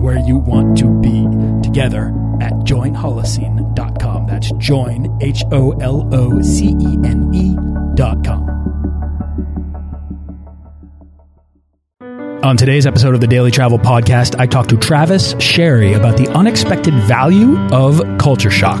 where you want to be together at joinholocene.com. That's join, H O L O C E N E.com. On today's episode of the Daily Travel Podcast, I talk to Travis Sherry about the unexpected value of culture shock.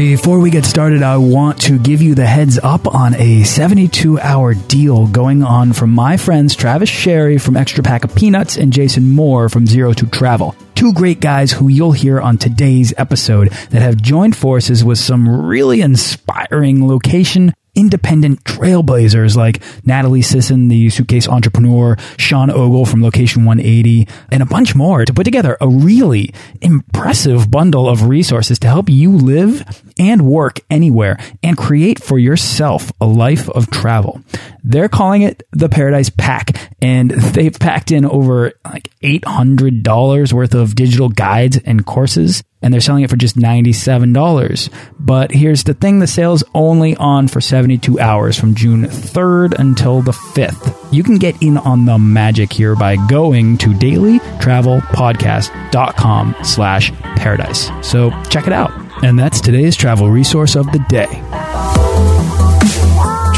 Before we get started, I want to give you the heads up on a 72 hour deal going on from my friends Travis Sherry from Extra Pack of Peanuts and Jason Moore from Zero to Travel. Two great guys who you'll hear on today's episode that have joined forces with some really inspiring location independent trailblazers like Natalie Sisson, the suitcase entrepreneur, Sean Ogle from Location 180, and a bunch more to put together a really impressive bundle of resources to help you live and work anywhere and create for yourself a life of travel. They're calling it the Paradise Pack, and they've packed in over like $800 worth of digital guides and courses and they're selling it for just $97. But here's the thing the sale's only on for 72 hours from June 3rd until the 5th. You can get in on the magic here by going to dailytravelpodcast.com slash paradise. So check it out. And that's today's travel resource of the day.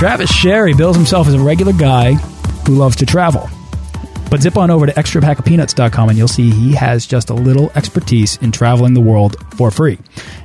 Travis Sherry bills himself as a regular guy who loves to travel. But zip on over to extrapackofpeanuts.com and you'll see he has just a little expertise in traveling the world for free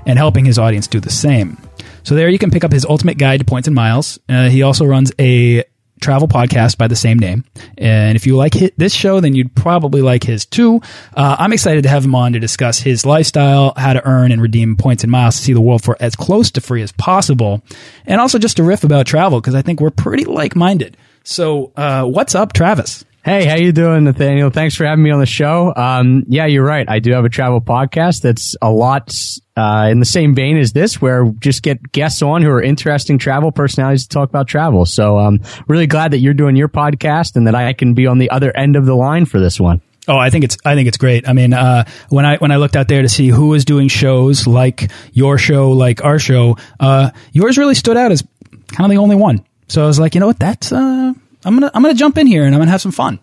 and helping his audience do the same. So there you can pick up his ultimate guide to points and miles. Uh, he also runs a travel podcast by the same name. And if you like this show, then you'd probably like his too. Uh, I'm excited to have him on to discuss his lifestyle, how to earn and redeem points and miles to see the world for as close to free as possible, and also just to riff about travel because I think we're pretty like minded. So, uh, what's up, Travis? Hey, how you doing, Nathaniel? Thanks for having me on the show. Um, yeah, you're right. I do have a travel podcast that's a lot uh, in the same vein as this, where just get guests on who are interesting travel personalities to talk about travel. So, um, really glad that you're doing your podcast and that I can be on the other end of the line for this one. Oh, I think it's I think it's great. I mean, uh, when I when I looked out there to see who was doing shows like your show, like our show, uh, yours really stood out as kind of the only one. So I was like, you know what, that's uh, I'm gonna I'm gonna jump in here and I'm gonna have some fun.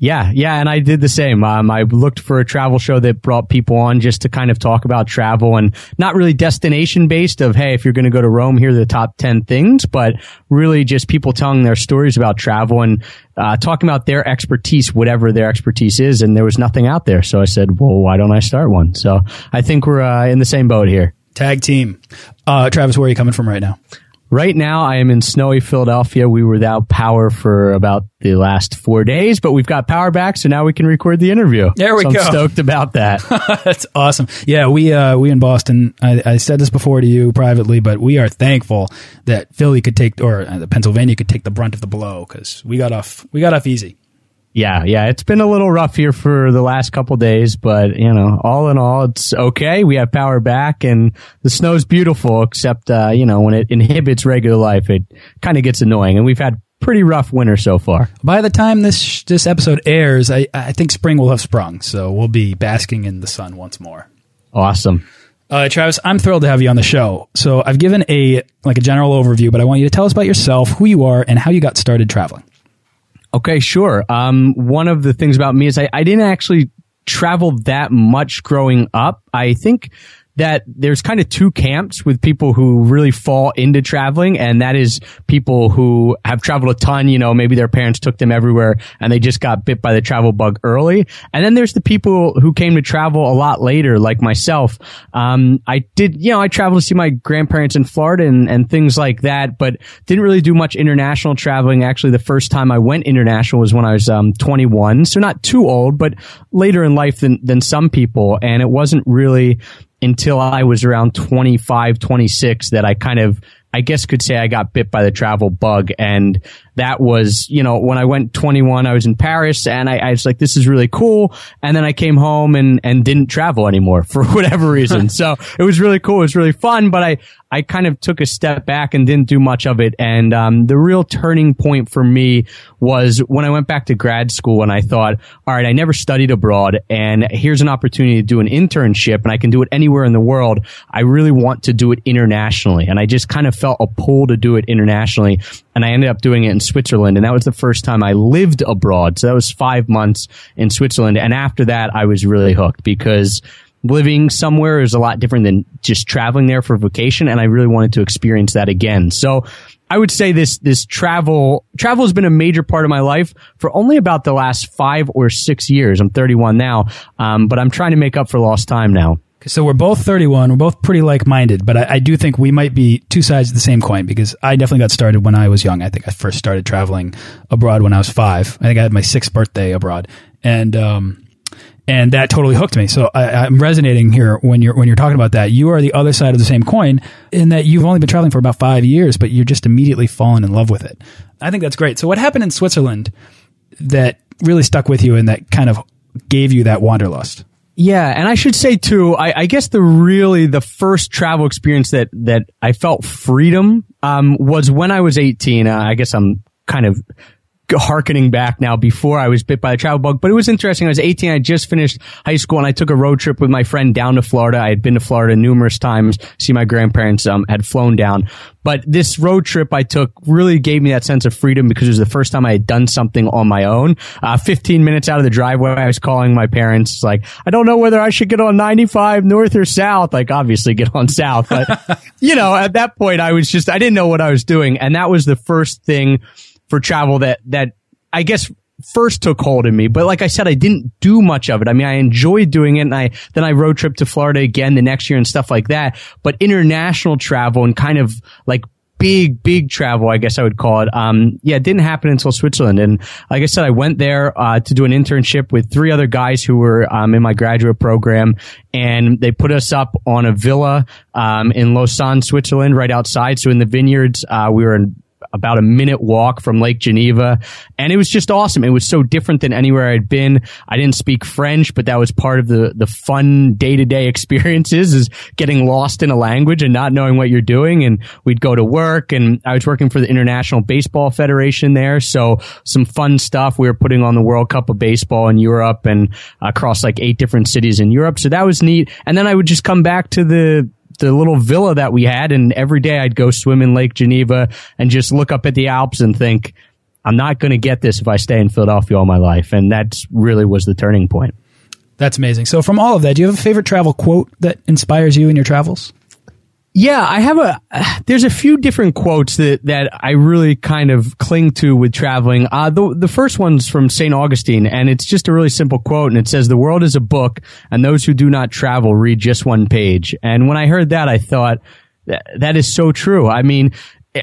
Yeah, yeah, and I did the same. Um, I looked for a travel show that brought people on just to kind of talk about travel and not really destination based of, hey, if you're going to go to Rome, here are the top 10 things, but really just people telling their stories about travel and uh, talking about their expertise, whatever their expertise is. And there was nothing out there. So I said, well, why don't I start one? So I think we're uh, in the same boat here. Tag team. Uh, Travis, where are you coming from right now? Right now, I am in snowy Philadelphia. We were without power for about the last four days, but we've got power back, so now we can record the interview. There we so go. I'm stoked about that. That's awesome. Yeah, we uh, we in Boston. I, I, said this before to you privately, but we are thankful that Philly could take or uh, Pennsylvania could take the brunt of the blow because we got off we got off easy. Yeah, yeah, it's been a little rough here for the last couple days, but you know, all in all, it's okay. We have power back, and the snow's beautiful. Except, uh, you know, when it inhibits regular life, it kind of gets annoying. And we've had pretty rough winter so far. By the time this this episode airs, I I think spring will have sprung, so we'll be basking in the sun once more. Awesome. Uh, Travis, I'm thrilled to have you on the show. So I've given a like a general overview, but I want you to tell us about yourself, who you are, and how you got started traveling. Okay, sure. Um, one of the things about me is I, I didn't actually travel that much growing up. I think that there's kind of two camps with people who really fall into traveling. And that is people who have traveled a ton. You know, maybe their parents took them everywhere and they just got bit by the travel bug early. And then there's the people who came to travel a lot later, like myself. Um, I did, you know, I traveled to see my grandparents in Florida and, and things like that, but didn't really do much international traveling. Actually, the first time I went international was when I was um, 21. So not too old, but later in life than, than some people. And it wasn't really until I was around 25, 26 that I kind of I guess could say I got bit by the travel bug. And that was, you know, when I went 21, I was in Paris and I, I, was like, this is really cool. And then I came home and, and didn't travel anymore for whatever reason. so it was really cool. It was really fun, but I, I kind of took a step back and didn't do much of it. And, um, the real turning point for me was when I went back to grad school and I thought, all right, I never studied abroad and here's an opportunity to do an internship and I can do it anywhere in the world. I really want to do it internationally. And I just kind of felt a pull to do it internationally. And I ended up doing it in Switzerland. And that was the first time I lived abroad. So that was five months in Switzerland. And after that, I was really hooked because living somewhere is a lot different than just traveling there for vacation. And I really wanted to experience that again. So I would say this, this travel, travel has been a major part of my life for only about the last five or six years. I'm 31 now. Um, but I'm trying to make up for lost time now. So we're both 31. We're both pretty like-minded, but I, I, do think we might be two sides of the same coin because I definitely got started when I was young. I think I first started traveling abroad when I was five. I think I had my sixth birthday abroad, and um, and that totally hooked me. So I, am resonating here when you're when you're talking about that. You are the other side of the same coin in that you've only been traveling for about five years, but you're just immediately fallen in love with it. I think that's great. So what happened in Switzerland that really stuck with you and that kind of gave you that wanderlust? Yeah, and I should say too, I, I, guess the really the first travel experience that that I felt freedom um, was when I was 18. Uh, I guess I'm kind of harkening back now before I was bit by the travel bug, but it was interesting. I was 18. I just finished high school and I took a road trip with my friend down to Florida. I had been to Florida numerous times, see my grandparents, um, had flown down. But this road trip I took really gave me that sense of freedom because it was the first time I had done something on my own. Uh, 15 minutes out of the driveway, I was calling my parents like, I don't know whether I should get on 95 north or south. Like obviously get on south, but you know, at that point I was just, I didn't know what I was doing. And that was the first thing for travel that, that I guess first took hold in me. But like I said, I didn't do much of it. I mean, I enjoyed doing it and I, then I road trip to Florida again the next year and stuff like that. But international travel and kind of like big, big travel, I guess I would call it. Um, yeah, it didn't happen until Switzerland. And like I said, I went there, uh, to do an internship with three other guys who were, um, in my graduate program and they put us up on a villa, um, in Lausanne, Switzerland, right outside. So in the vineyards, uh, we were in, about a minute walk from Lake Geneva. And it was just awesome. It was so different than anywhere I'd been. I didn't speak French, but that was part of the, the fun day to day experiences is getting lost in a language and not knowing what you're doing. And we'd go to work and I was working for the International Baseball Federation there. So some fun stuff. We were putting on the World Cup of Baseball in Europe and across like eight different cities in Europe. So that was neat. And then I would just come back to the, the little villa that we had, and every day I'd go swim in Lake Geneva and just look up at the Alps and think, I'm not going to get this if I stay in Philadelphia all my life. And that really was the turning point. That's amazing. So, from all of that, do you have a favorite travel quote that inspires you in your travels? Yeah, I have a. There's a few different quotes that that I really kind of cling to with traveling. Uh, the the first one's from Saint Augustine, and it's just a really simple quote, and it says, "The world is a book, and those who do not travel read just one page." And when I heard that, I thought that is so true. I mean,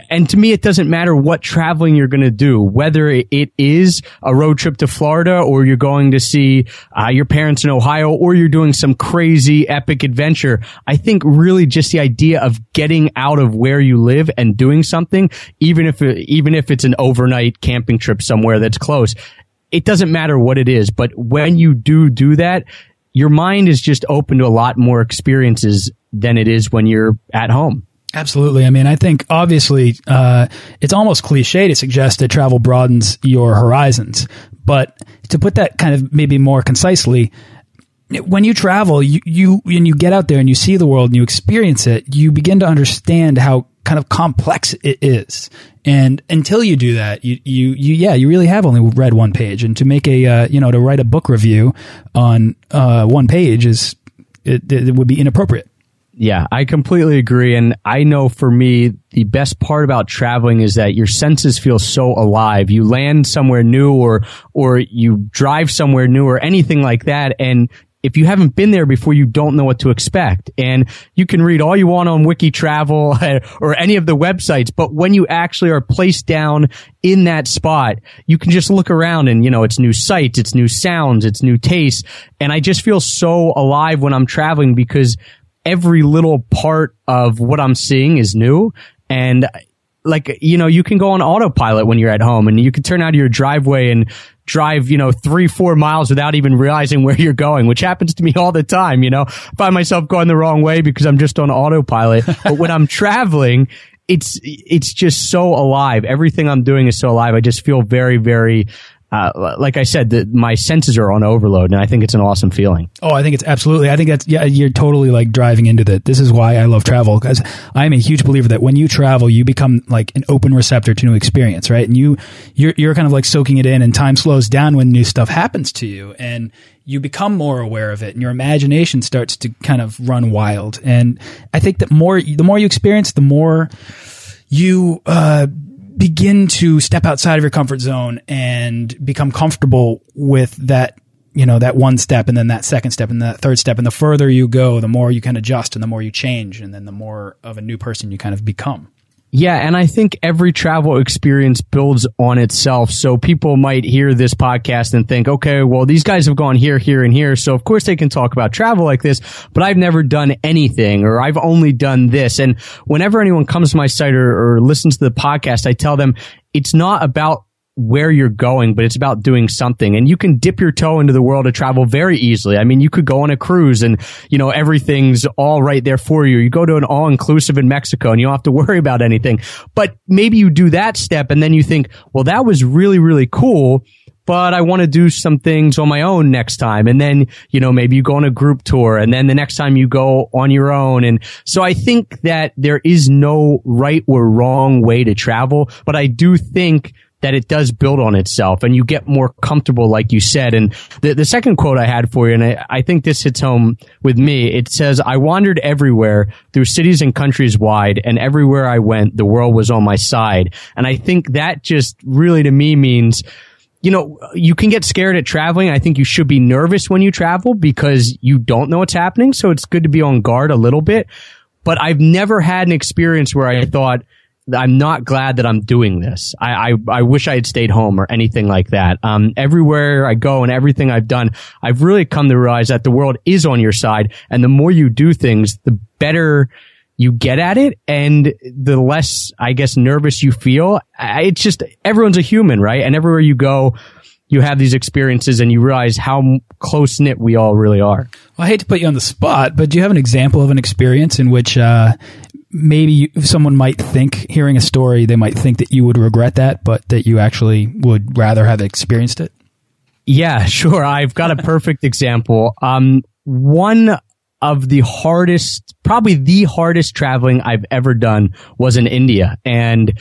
and to me, it doesn't matter what traveling you're going to do, whether it is a road trip to Florida or you're going to see uh, your parents in Ohio or you're doing some crazy epic adventure. I think really just the idea of getting out of where you live and doing something, even if it, even if it's an overnight camping trip somewhere that's close, it doesn't matter what it is. But when you do do that, your mind is just open to a lot more experiences than it is when you're at home. Absolutely. I mean, I think obviously uh, it's almost cliche to suggest that travel broadens your horizons, but to put that kind of maybe more concisely, when you travel, you you and you get out there and you see the world and you experience it, you begin to understand how kind of complex it is. And until you do that, you you you yeah, you really have only read one page. And to make a uh, you know to write a book review on uh, one page is it, it would be inappropriate. Yeah, I completely agree. And I know for me, the best part about traveling is that your senses feel so alive. You land somewhere new or, or you drive somewhere new or anything like that. And if you haven't been there before, you don't know what to expect. And you can read all you want on Wiki Travel or any of the websites, but when you actually are placed down in that spot, you can just look around and, you know, it's new sights, it's new sounds, it's new tastes. And I just feel so alive when I'm traveling because every little part of what I'm seeing is new. And like, you know, you can go on autopilot when you're at home and you can turn out of your driveway and drive, you know, three, four miles without even realizing where you're going, which happens to me all the time, you know, find myself going the wrong way because I'm just on autopilot. but when I'm traveling, it's, it's just so alive. Everything I'm doing is so alive. I just feel very, very uh, like I said, the, my senses are on overload, and I think it's an awesome feeling. Oh, I think it's absolutely. I think that's yeah. You're totally like driving into that. This is why I love travel because I'm a huge believer that when you travel, you become like an open receptor to new experience, right? And you you're you're kind of like soaking it in, and time slows down when new stuff happens to you, and you become more aware of it, and your imagination starts to kind of run wild. And I think that more the more you experience, the more you uh, begin to step outside of your comfort zone and become comfortable with that you know that one step and then that second step and that third step. And the further you go the more you can adjust and the more you change and then the more of a new person you kind of become yeah, and I think every travel experience builds on itself. So people might hear this podcast and think, okay, well, these guys have gone here, here, and here. So of course they can talk about travel like this, but I've never done anything or I've only done this. And whenever anyone comes to my site or, or listens to the podcast, I tell them it's not about where you're going, but it's about doing something. And you can dip your toe into the world of travel very easily. I mean, you could go on a cruise and, you know, everything's all right there for you. You go to an all inclusive in Mexico and you don't have to worry about anything. But maybe you do that step and then you think, well, that was really, really cool. But I want to do some things on my own next time. And then, you know, maybe you go on a group tour and then the next time you go on your own. And so I think that there is no right or wrong way to travel, but I do think that it does build on itself and you get more comfortable, like you said. And the, the second quote I had for you, and I, I think this hits home with me, it says, I wandered everywhere through cities and countries wide, and everywhere I went, the world was on my side. And I think that just really to me means, you know, you can get scared at traveling. I think you should be nervous when you travel because you don't know what's happening. So it's good to be on guard a little bit. But I've never had an experience where I thought, I'm not glad that I'm doing this. I, I, I, wish I had stayed home or anything like that. Um, everywhere I go and everything I've done, I've really come to realize that the world is on your side. And the more you do things, the better you get at it and the less, I guess, nervous you feel. It's just, everyone's a human, right? And everywhere you go, you have these experiences and you realize how close knit we all really are. Well, I hate to put you on the spot, but do you have an example of an experience in which uh, maybe you, someone might think, hearing a story, they might think that you would regret that, but that you actually would rather have experienced it? Yeah, sure. I've got a perfect example. Um, one of the hardest, probably the hardest traveling I've ever done was in India. And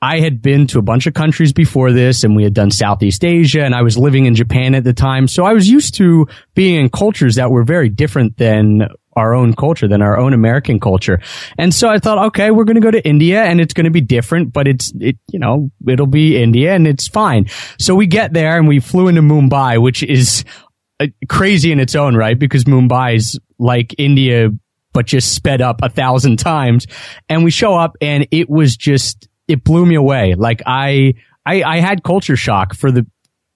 I had been to a bunch of countries before this and we had done Southeast Asia and I was living in Japan at the time. So I was used to being in cultures that were very different than our own culture than our own American culture. And so I thought, okay, we're going to go to India and it's going to be different, but it's, it, you know, it'll be India and it's fine. So we get there and we flew into Mumbai, which is uh, crazy in its own right because Mumbai is like India, but just sped up a thousand times. And we show up and it was just, it blew me away. Like I, I, I had culture shock for the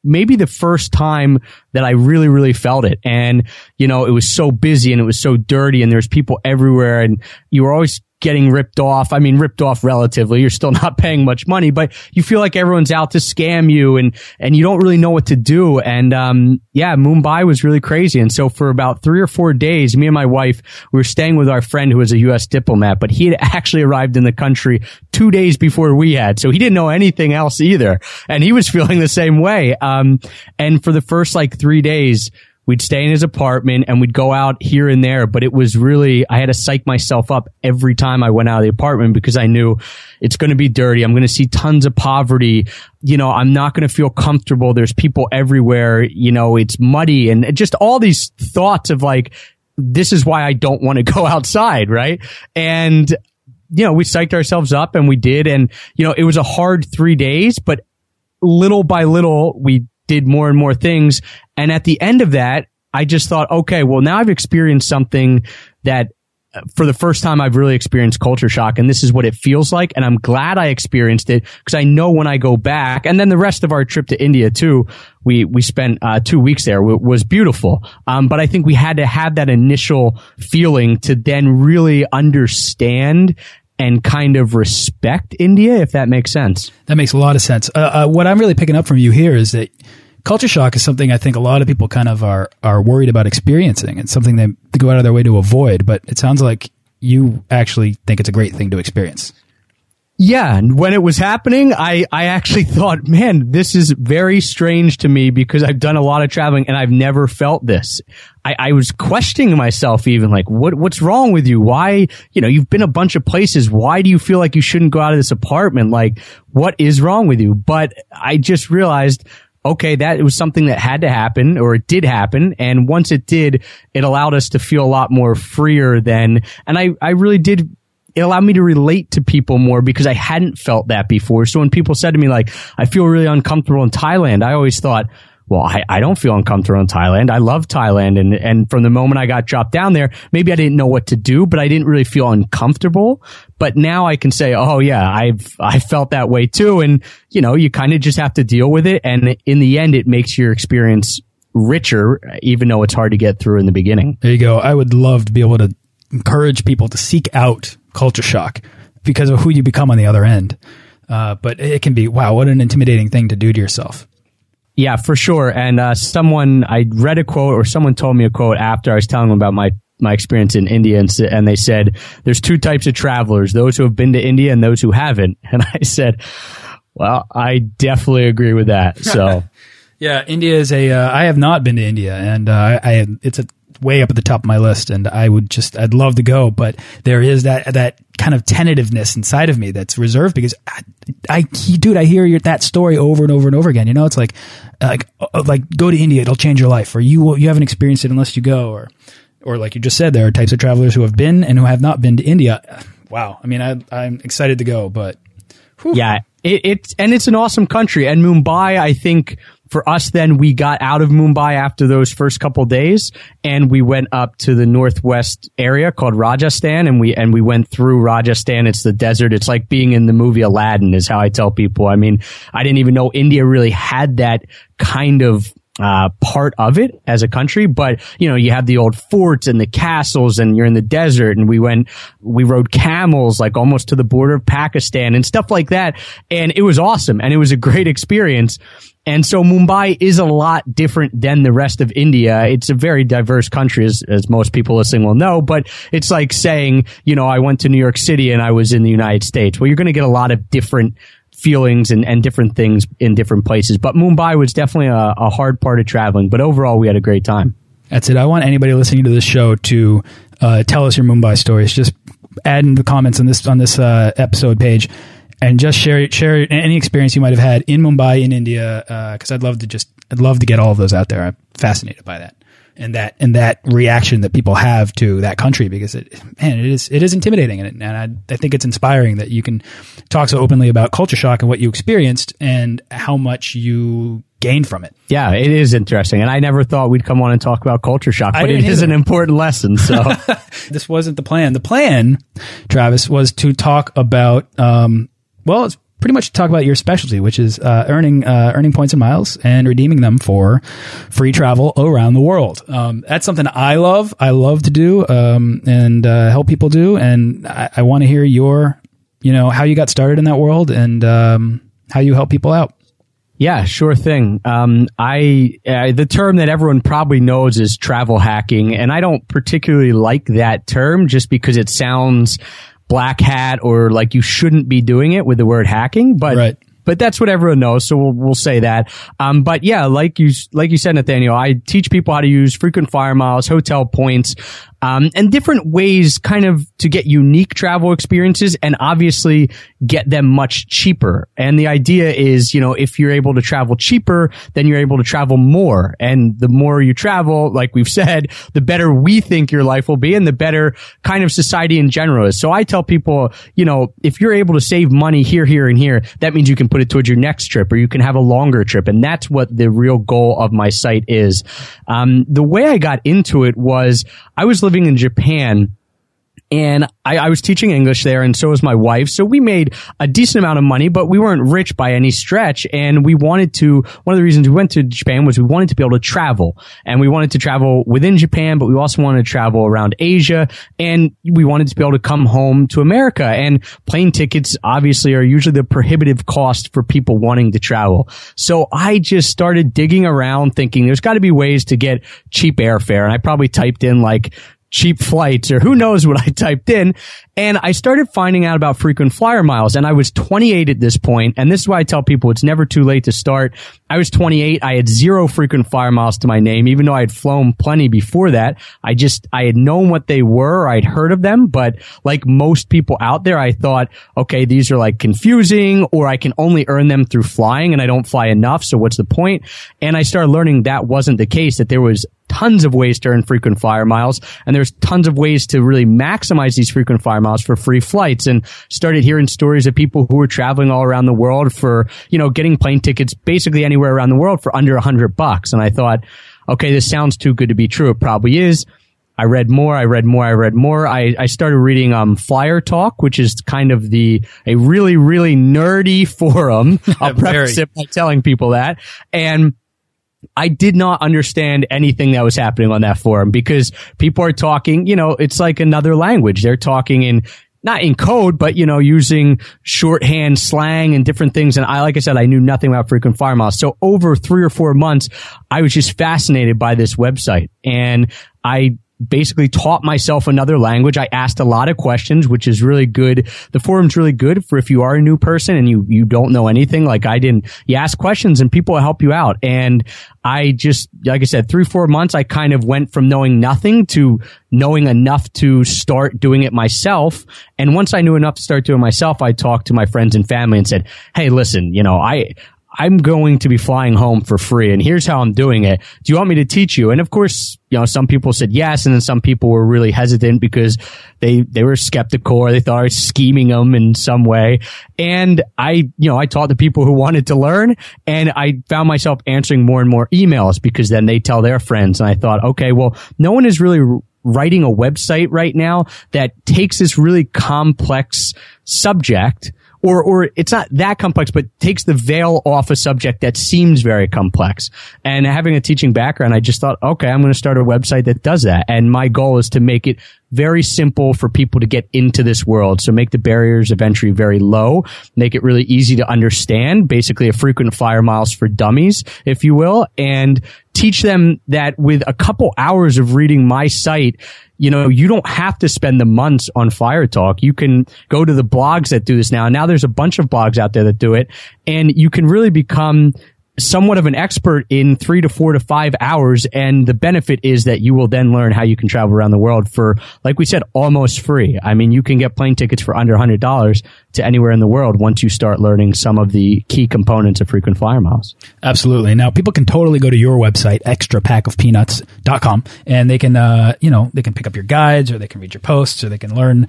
maybe the first time that I really, really felt it. And, you know, it was so busy and it was so dirty and there's people everywhere and you were always getting ripped off. I mean, ripped off relatively. You're still not paying much money, but you feel like everyone's out to scam you and, and you don't really know what to do. And, um, yeah, Mumbai was really crazy. And so for about three or four days, me and my wife, we were staying with our friend who was a U.S. diplomat, but he had actually arrived in the country two days before we had. So he didn't know anything else either. And he was feeling the same way. Um, and for the first like three days, We'd stay in his apartment and we'd go out here and there, but it was really, I had to psych myself up every time I went out of the apartment because I knew it's going to be dirty. I'm going to see tons of poverty. You know, I'm not going to feel comfortable. There's people everywhere. You know, it's muddy and just all these thoughts of like, this is why I don't want to go outside, right? And you know, we psyched ourselves up and we did. And, you know, it was a hard three days, but little by little, we did more and more things. And at the end of that, I just thought, okay, well, now I've experienced something that uh, for the first time I've really experienced culture shock and this is what it feels like. And I'm glad I experienced it because I know when I go back and then the rest of our trip to India too, we, we spent uh, two weeks there w- was beautiful. Um, but I think we had to have that initial feeling to then really understand and kind of respect India, if that makes sense. That makes a lot of sense. Uh, uh, what I'm really picking up from you here is that culture shock is something I think a lot of people kind of are are worried about experiencing, and something they go out of their way to avoid. But it sounds like you actually think it's a great thing to experience. Yeah, when it was happening, I, I actually thought, man, this is very strange to me because I've done a lot of traveling and I've never felt this. I, I was questioning myself even like, what, what's wrong with you? Why, you know, you've been a bunch of places. Why do you feel like you shouldn't go out of this apartment? Like, what is wrong with you? But I just realized, okay, that it was something that had to happen or it did happen. And once it did, it allowed us to feel a lot more freer than, and I, I really did it allowed me to relate to people more because I hadn't felt that before. So when people said to me like, I feel really uncomfortable in Thailand, I always thought, well, I, I don't feel uncomfortable in Thailand. I love Thailand. And, and from the moment I got dropped down there, maybe I didn't know what to do, but I didn't really feel uncomfortable. But now I can say, oh yeah, I've, I felt that way too. And, you know, you kind of just have to deal with it. And in the end, it makes your experience richer, even though it's hard to get through in the beginning. There you go. I would love to be able to encourage people to seek out culture shock because of who you become on the other end. Uh, but it can be, wow, what an intimidating thing to do to yourself. Yeah, for sure. And uh, someone, I read a quote or someone told me a quote after I was telling them about my my experience in India and, and they said there's two types of travelers, those who have been to India and those who haven't. And I said, well, I definitely agree with that. So yeah, India is a. Uh, I have not been to India and uh, I, it's a way up at the top of my list and I would just I'd love to go but there is that that kind of tentativeness inside of me that's reserved because I, I dude I hear your, that story over and over and over again. You know it's like like uh, like go to India it'll change your life or you you haven't experienced it unless you go or or like you just said there are types of travelers who have been and who have not been to India. Wow. I mean I I'm excited to go but whew. yeah it, it's and it's an awesome country and Mumbai I think for us, then we got out of Mumbai after those first couple days, and we went up to the northwest area called Rajasthan, and we and we went through Rajasthan. It's the desert. It's like being in the movie Aladdin, is how I tell people. I mean, I didn't even know India really had that kind of uh, part of it as a country, but you know, you have the old forts and the castles and you're in the desert and we went, we rode camels like almost to the border of Pakistan and stuff like that. And it was awesome and it was a great experience. And so Mumbai is a lot different than the rest of India. It's a very diverse country, as, as most people listening will know, but it's like saying, you know, I went to New York City and I was in the United States. Well, you're going to get a lot of different feelings and, and different things in different places. But Mumbai was definitely a, a hard part of traveling, but overall we had a great time. That's it. I want anybody listening to this show to uh, tell us your Mumbai stories. Just add in the comments on this on this uh, episode page and just share share any experience you might have had in Mumbai in India because uh, I'd love to just I'd love to get all of those out there. I'm fascinated by that and that and that reaction that people have to that country because it man it is it is intimidating and, and I, I think it's inspiring that you can talk so openly about culture shock and what you experienced and how much you gained from it. Yeah, it is interesting, and I never thought we'd come on and talk about culture shock, but it either. is an important lesson. So this wasn't the plan. The plan, Travis, was to talk about um, well, it's pretty much talk about your specialty, which is uh, earning uh, earning points and miles and redeeming them for free travel around the world. Um, that's something I love. I love to do um, and uh, help people do, and I, I want to hear your, you know, how you got started in that world and um, how you help people out. Yeah, sure thing. Um, I the term that everyone probably knows is travel hacking, and I don't particularly like that term just because it sounds black hat or like you shouldn't be doing it with the word hacking, but right. but that's what everyone knows. So we'll, we'll say that. Um, but yeah, like you, like you said, Nathaniel, I teach people how to use frequent flyer miles, hotel points, um, and different ways kind of to get unique travel experiences and obviously get them much cheaper. And the idea is, you know, if you're able to travel cheaper, then you're able to travel more. And the more you travel, like we've said, the better we think your life will be and the better kind of society in general is. So I tell people, you know, if you're able to save money here, here, and here, that means you can put it towards your next trip or you can have a longer trip. And that's what the real goal of my site is. Um, the way I got into it was I was living in Japan and I, I, was teaching English there, and so was my wife. So we made a decent amount of money, but we weren't rich by any stretch. And we wanted to. One of the reasons we went to Japan was we wanted to be able to travel, and we wanted to travel within Japan, but we also wanted to travel around Asia, and we wanted to be able to come home to America. And plane tickets obviously are usually the prohibitive cost for people wanting to travel. So I just started digging around, thinking there's got to be ways to get cheap airfare, and I probably typed in like cheap flights or who knows what I typed in. And I started finding out about frequent flyer miles and I was 28 at this point. And this is why I tell people it's never too late to start. I was 28. I had zero frequent flyer miles to my name, even though I had flown plenty before that. I just, I had known what they were. I'd heard of them, but like most people out there, I thought, okay, these are like confusing or I can only earn them through flying and I don't fly enough. So what's the point? And I started learning that wasn't the case, that there was tons of ways to earn frequent flyer miles and there's tons of ways to really maximize these frequent flyer miles for free flights and started hearing stories of people who were traveling all around the world for, you know, getting plane tickets basically anywhere around the world for under a hundred bucks. And I thought, okay, this sounds too good to be true. It probably is. I read more, I read more, I read more. I, I started reading um, Flyer Talk, which is kind of the a really, really nerdy forum. I'll preface it by telling people that. And I did not understand anything that was happening on that forum because people are talking, you know, it's like another language. They're talking in not in code, but you know, using shorthand slang and different things. And I, like I said, I knew nothing about frequent flyer miles. So over three or four months, I was just fascinated by this website and I basically taught myself another language. I asked a lot of questions, which is really good. The forum's really good for if you are a new person and you, you don't know anything like I didn't. You ask questions and people help you out. And I just, like I said, three, four months, I kind of went from knowing nothing to knowing enough to start doing it myself. And once I knew enough to start doing myself, I talked to my friends and family and said, Hey, listen, you know, I, I'm going to be flying home for free and here's how I'm doing it. Do you want me to teach you? And of course, you know, some people said yes. And then some people were really hesitant because they, they were skeptical or they thought I was scheming them in some way. And I, you know, I taught the people who wanted to learn and I found myself answering more and more emails because then they tell their friends. And I thought, okay, well, no one is really writing a website right now that takes this really complex subject or or it's not that complex, but takes the veil off a subject that seems very complex. And having a teaching background, I just thought, okay, I'm going to start a website that does that. And my goal is to make it very simple for people to get into this world. So make the barriers of entry very low, make it really easy to understand, basically a frequent flyer miles for dummies, if you will, and teach them that with a couple hours of reading my site, you know, you don't have to spend the months on Flyer Talk. You can go to the blogs that do this now. Now there's a bunch of blogs out there that do it and you can really become somewhat of an expert in three to four to five hours. And the benefit is that you will then learn how you can travel around the world for, like we said, almost free. I mean, you can get plane tickets for under $100 to anywhere in the world once you start learning some of the key components of frequent flyer miles. Absolutely. Now, people can totally go to your website, extrapackofpeanuts.com, and they can, uh, you know, they can pick up your guides or they can read your posts or they can learn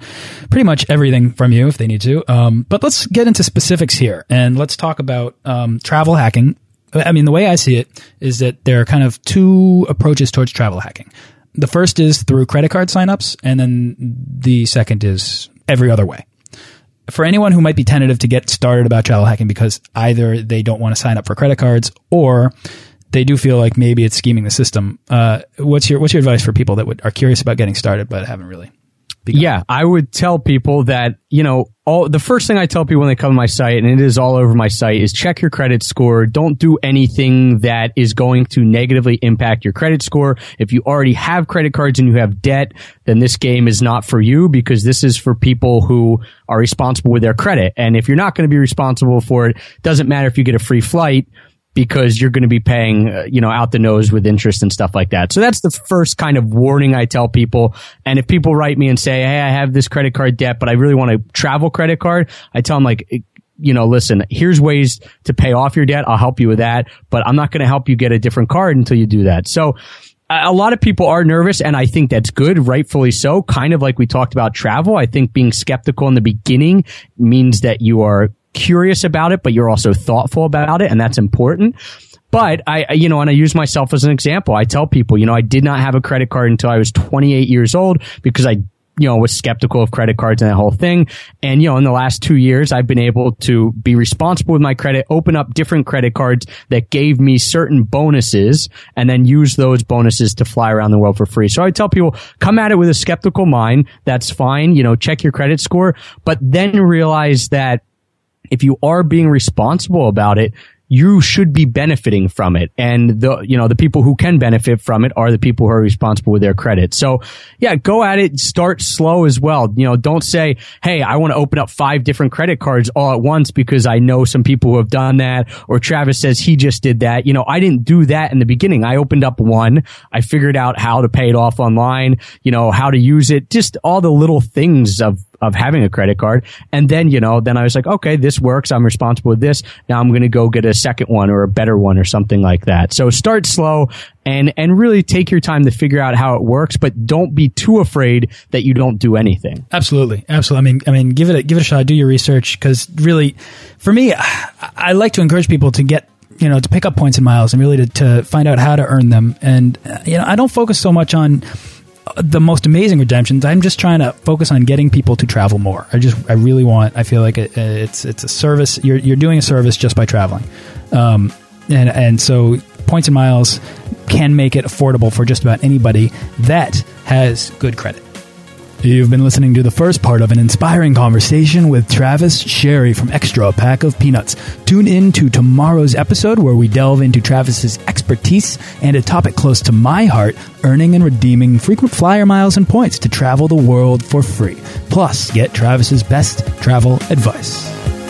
pretty much everything from you if they need to. Um, but let's get into specifics here and let's talk about um, travel hacking I mean, the way I see it is that there are kind of two approaches towards travel hacking. The first is through credit card signups, and then the second is every other way. For anyone who might be tentative to get started about travel hacking because either they don't want to sign up for credit cards or they do feel like maybe it's scheming the system. Uh, what's your what's your advice for people that would, are curious about getting started but haven't really. Yeah, I would tell people that, you know, all the first thing I tell people when they come to my site, and it is all over my site, is check your credit score. Don't do anything that is going to negatively impact your credit score. If you already have credit cards and you have debt, then this game is not for you because this is for people who are responsible with their credit. And if you're not going to be responsible for it, doesn't matter if you get a free flight because you're going to be paying, uh, you know, out the nose with interest and stuff like that. So that's the first kind of warning I tell people. And if people write me and say, Hey, I have this credit card debt, but I really want a travel credit card, I tell them like, you know, listen, here's ways to pay off your debt. I'll help you with that, but I'm not going to help you get a different card until you do that. So a lot of people are nervous and I think that's good, rightfully so. Kind of like we talked about travel. I think being skeptical in the beginning means that you are curious about it, but you're also thoughtful about it. And that's important. But I, you know, and I use myself as an example. I tell people, you know, I did not have a credit card until I was 28 years old because I you know, was skeptical of credit cards and that whole thing. And, you know, in the last two years, I've been able to be responsible with my credit, open up different credit cards that gave me certain bonuses and then use those bonuses to fly around the world for free. So I tell people, come at it with a skeptical mind. That's fine. You know, check your credit score, but then realize that if you are being responsible about it, you should be benefiting from it. And the, you know, the people who can benefit from it are the people who are responsible with their credit. So yeah, go at it. Start slow as well. You know, don't say, Hey, I want to open up five different credit cards all at once because I know some people who have done that. Or Travis says he just did that. You know, I didn't do that in the beginning. I opened up one. I figured out how to pay it off online, you know, how to use it, just all the little things of, of having a credit card. And then, you know, then I was like, okay, this works. I'm responsible with this. Now I'm going to go get a second one or a better one or something like that. So start slow and, and really take your time to figure out how it works, but don't be too afraid that you don't do anything. Absolutely. Absolutely. I mean, I mean, give it a, give it a shot. Do your research. Cause really for me, I like to encourage people to get you know to pick up points and miles and really to, to find out how to earn them and uh, you know i don't focus so much on the most amazing redemptions. I'm just trying to focus on getting people to travel more. I just, I really want. I feel like it, it's it's a service. You're you're doing a service just by traveling, um, and and so points and miles can make it affordable for just about anybody that has good credit. You've been listening to the first part of an inspiring conversation with Travis Sherry from Extra Pack of Peanuts. Tune in to tomorrow's episode where we delve into Travis's expertise and a topic close to my heart earning and redeeming frequent flyer miles and points to travel the world for free. Plus, get Travis's best travel advice.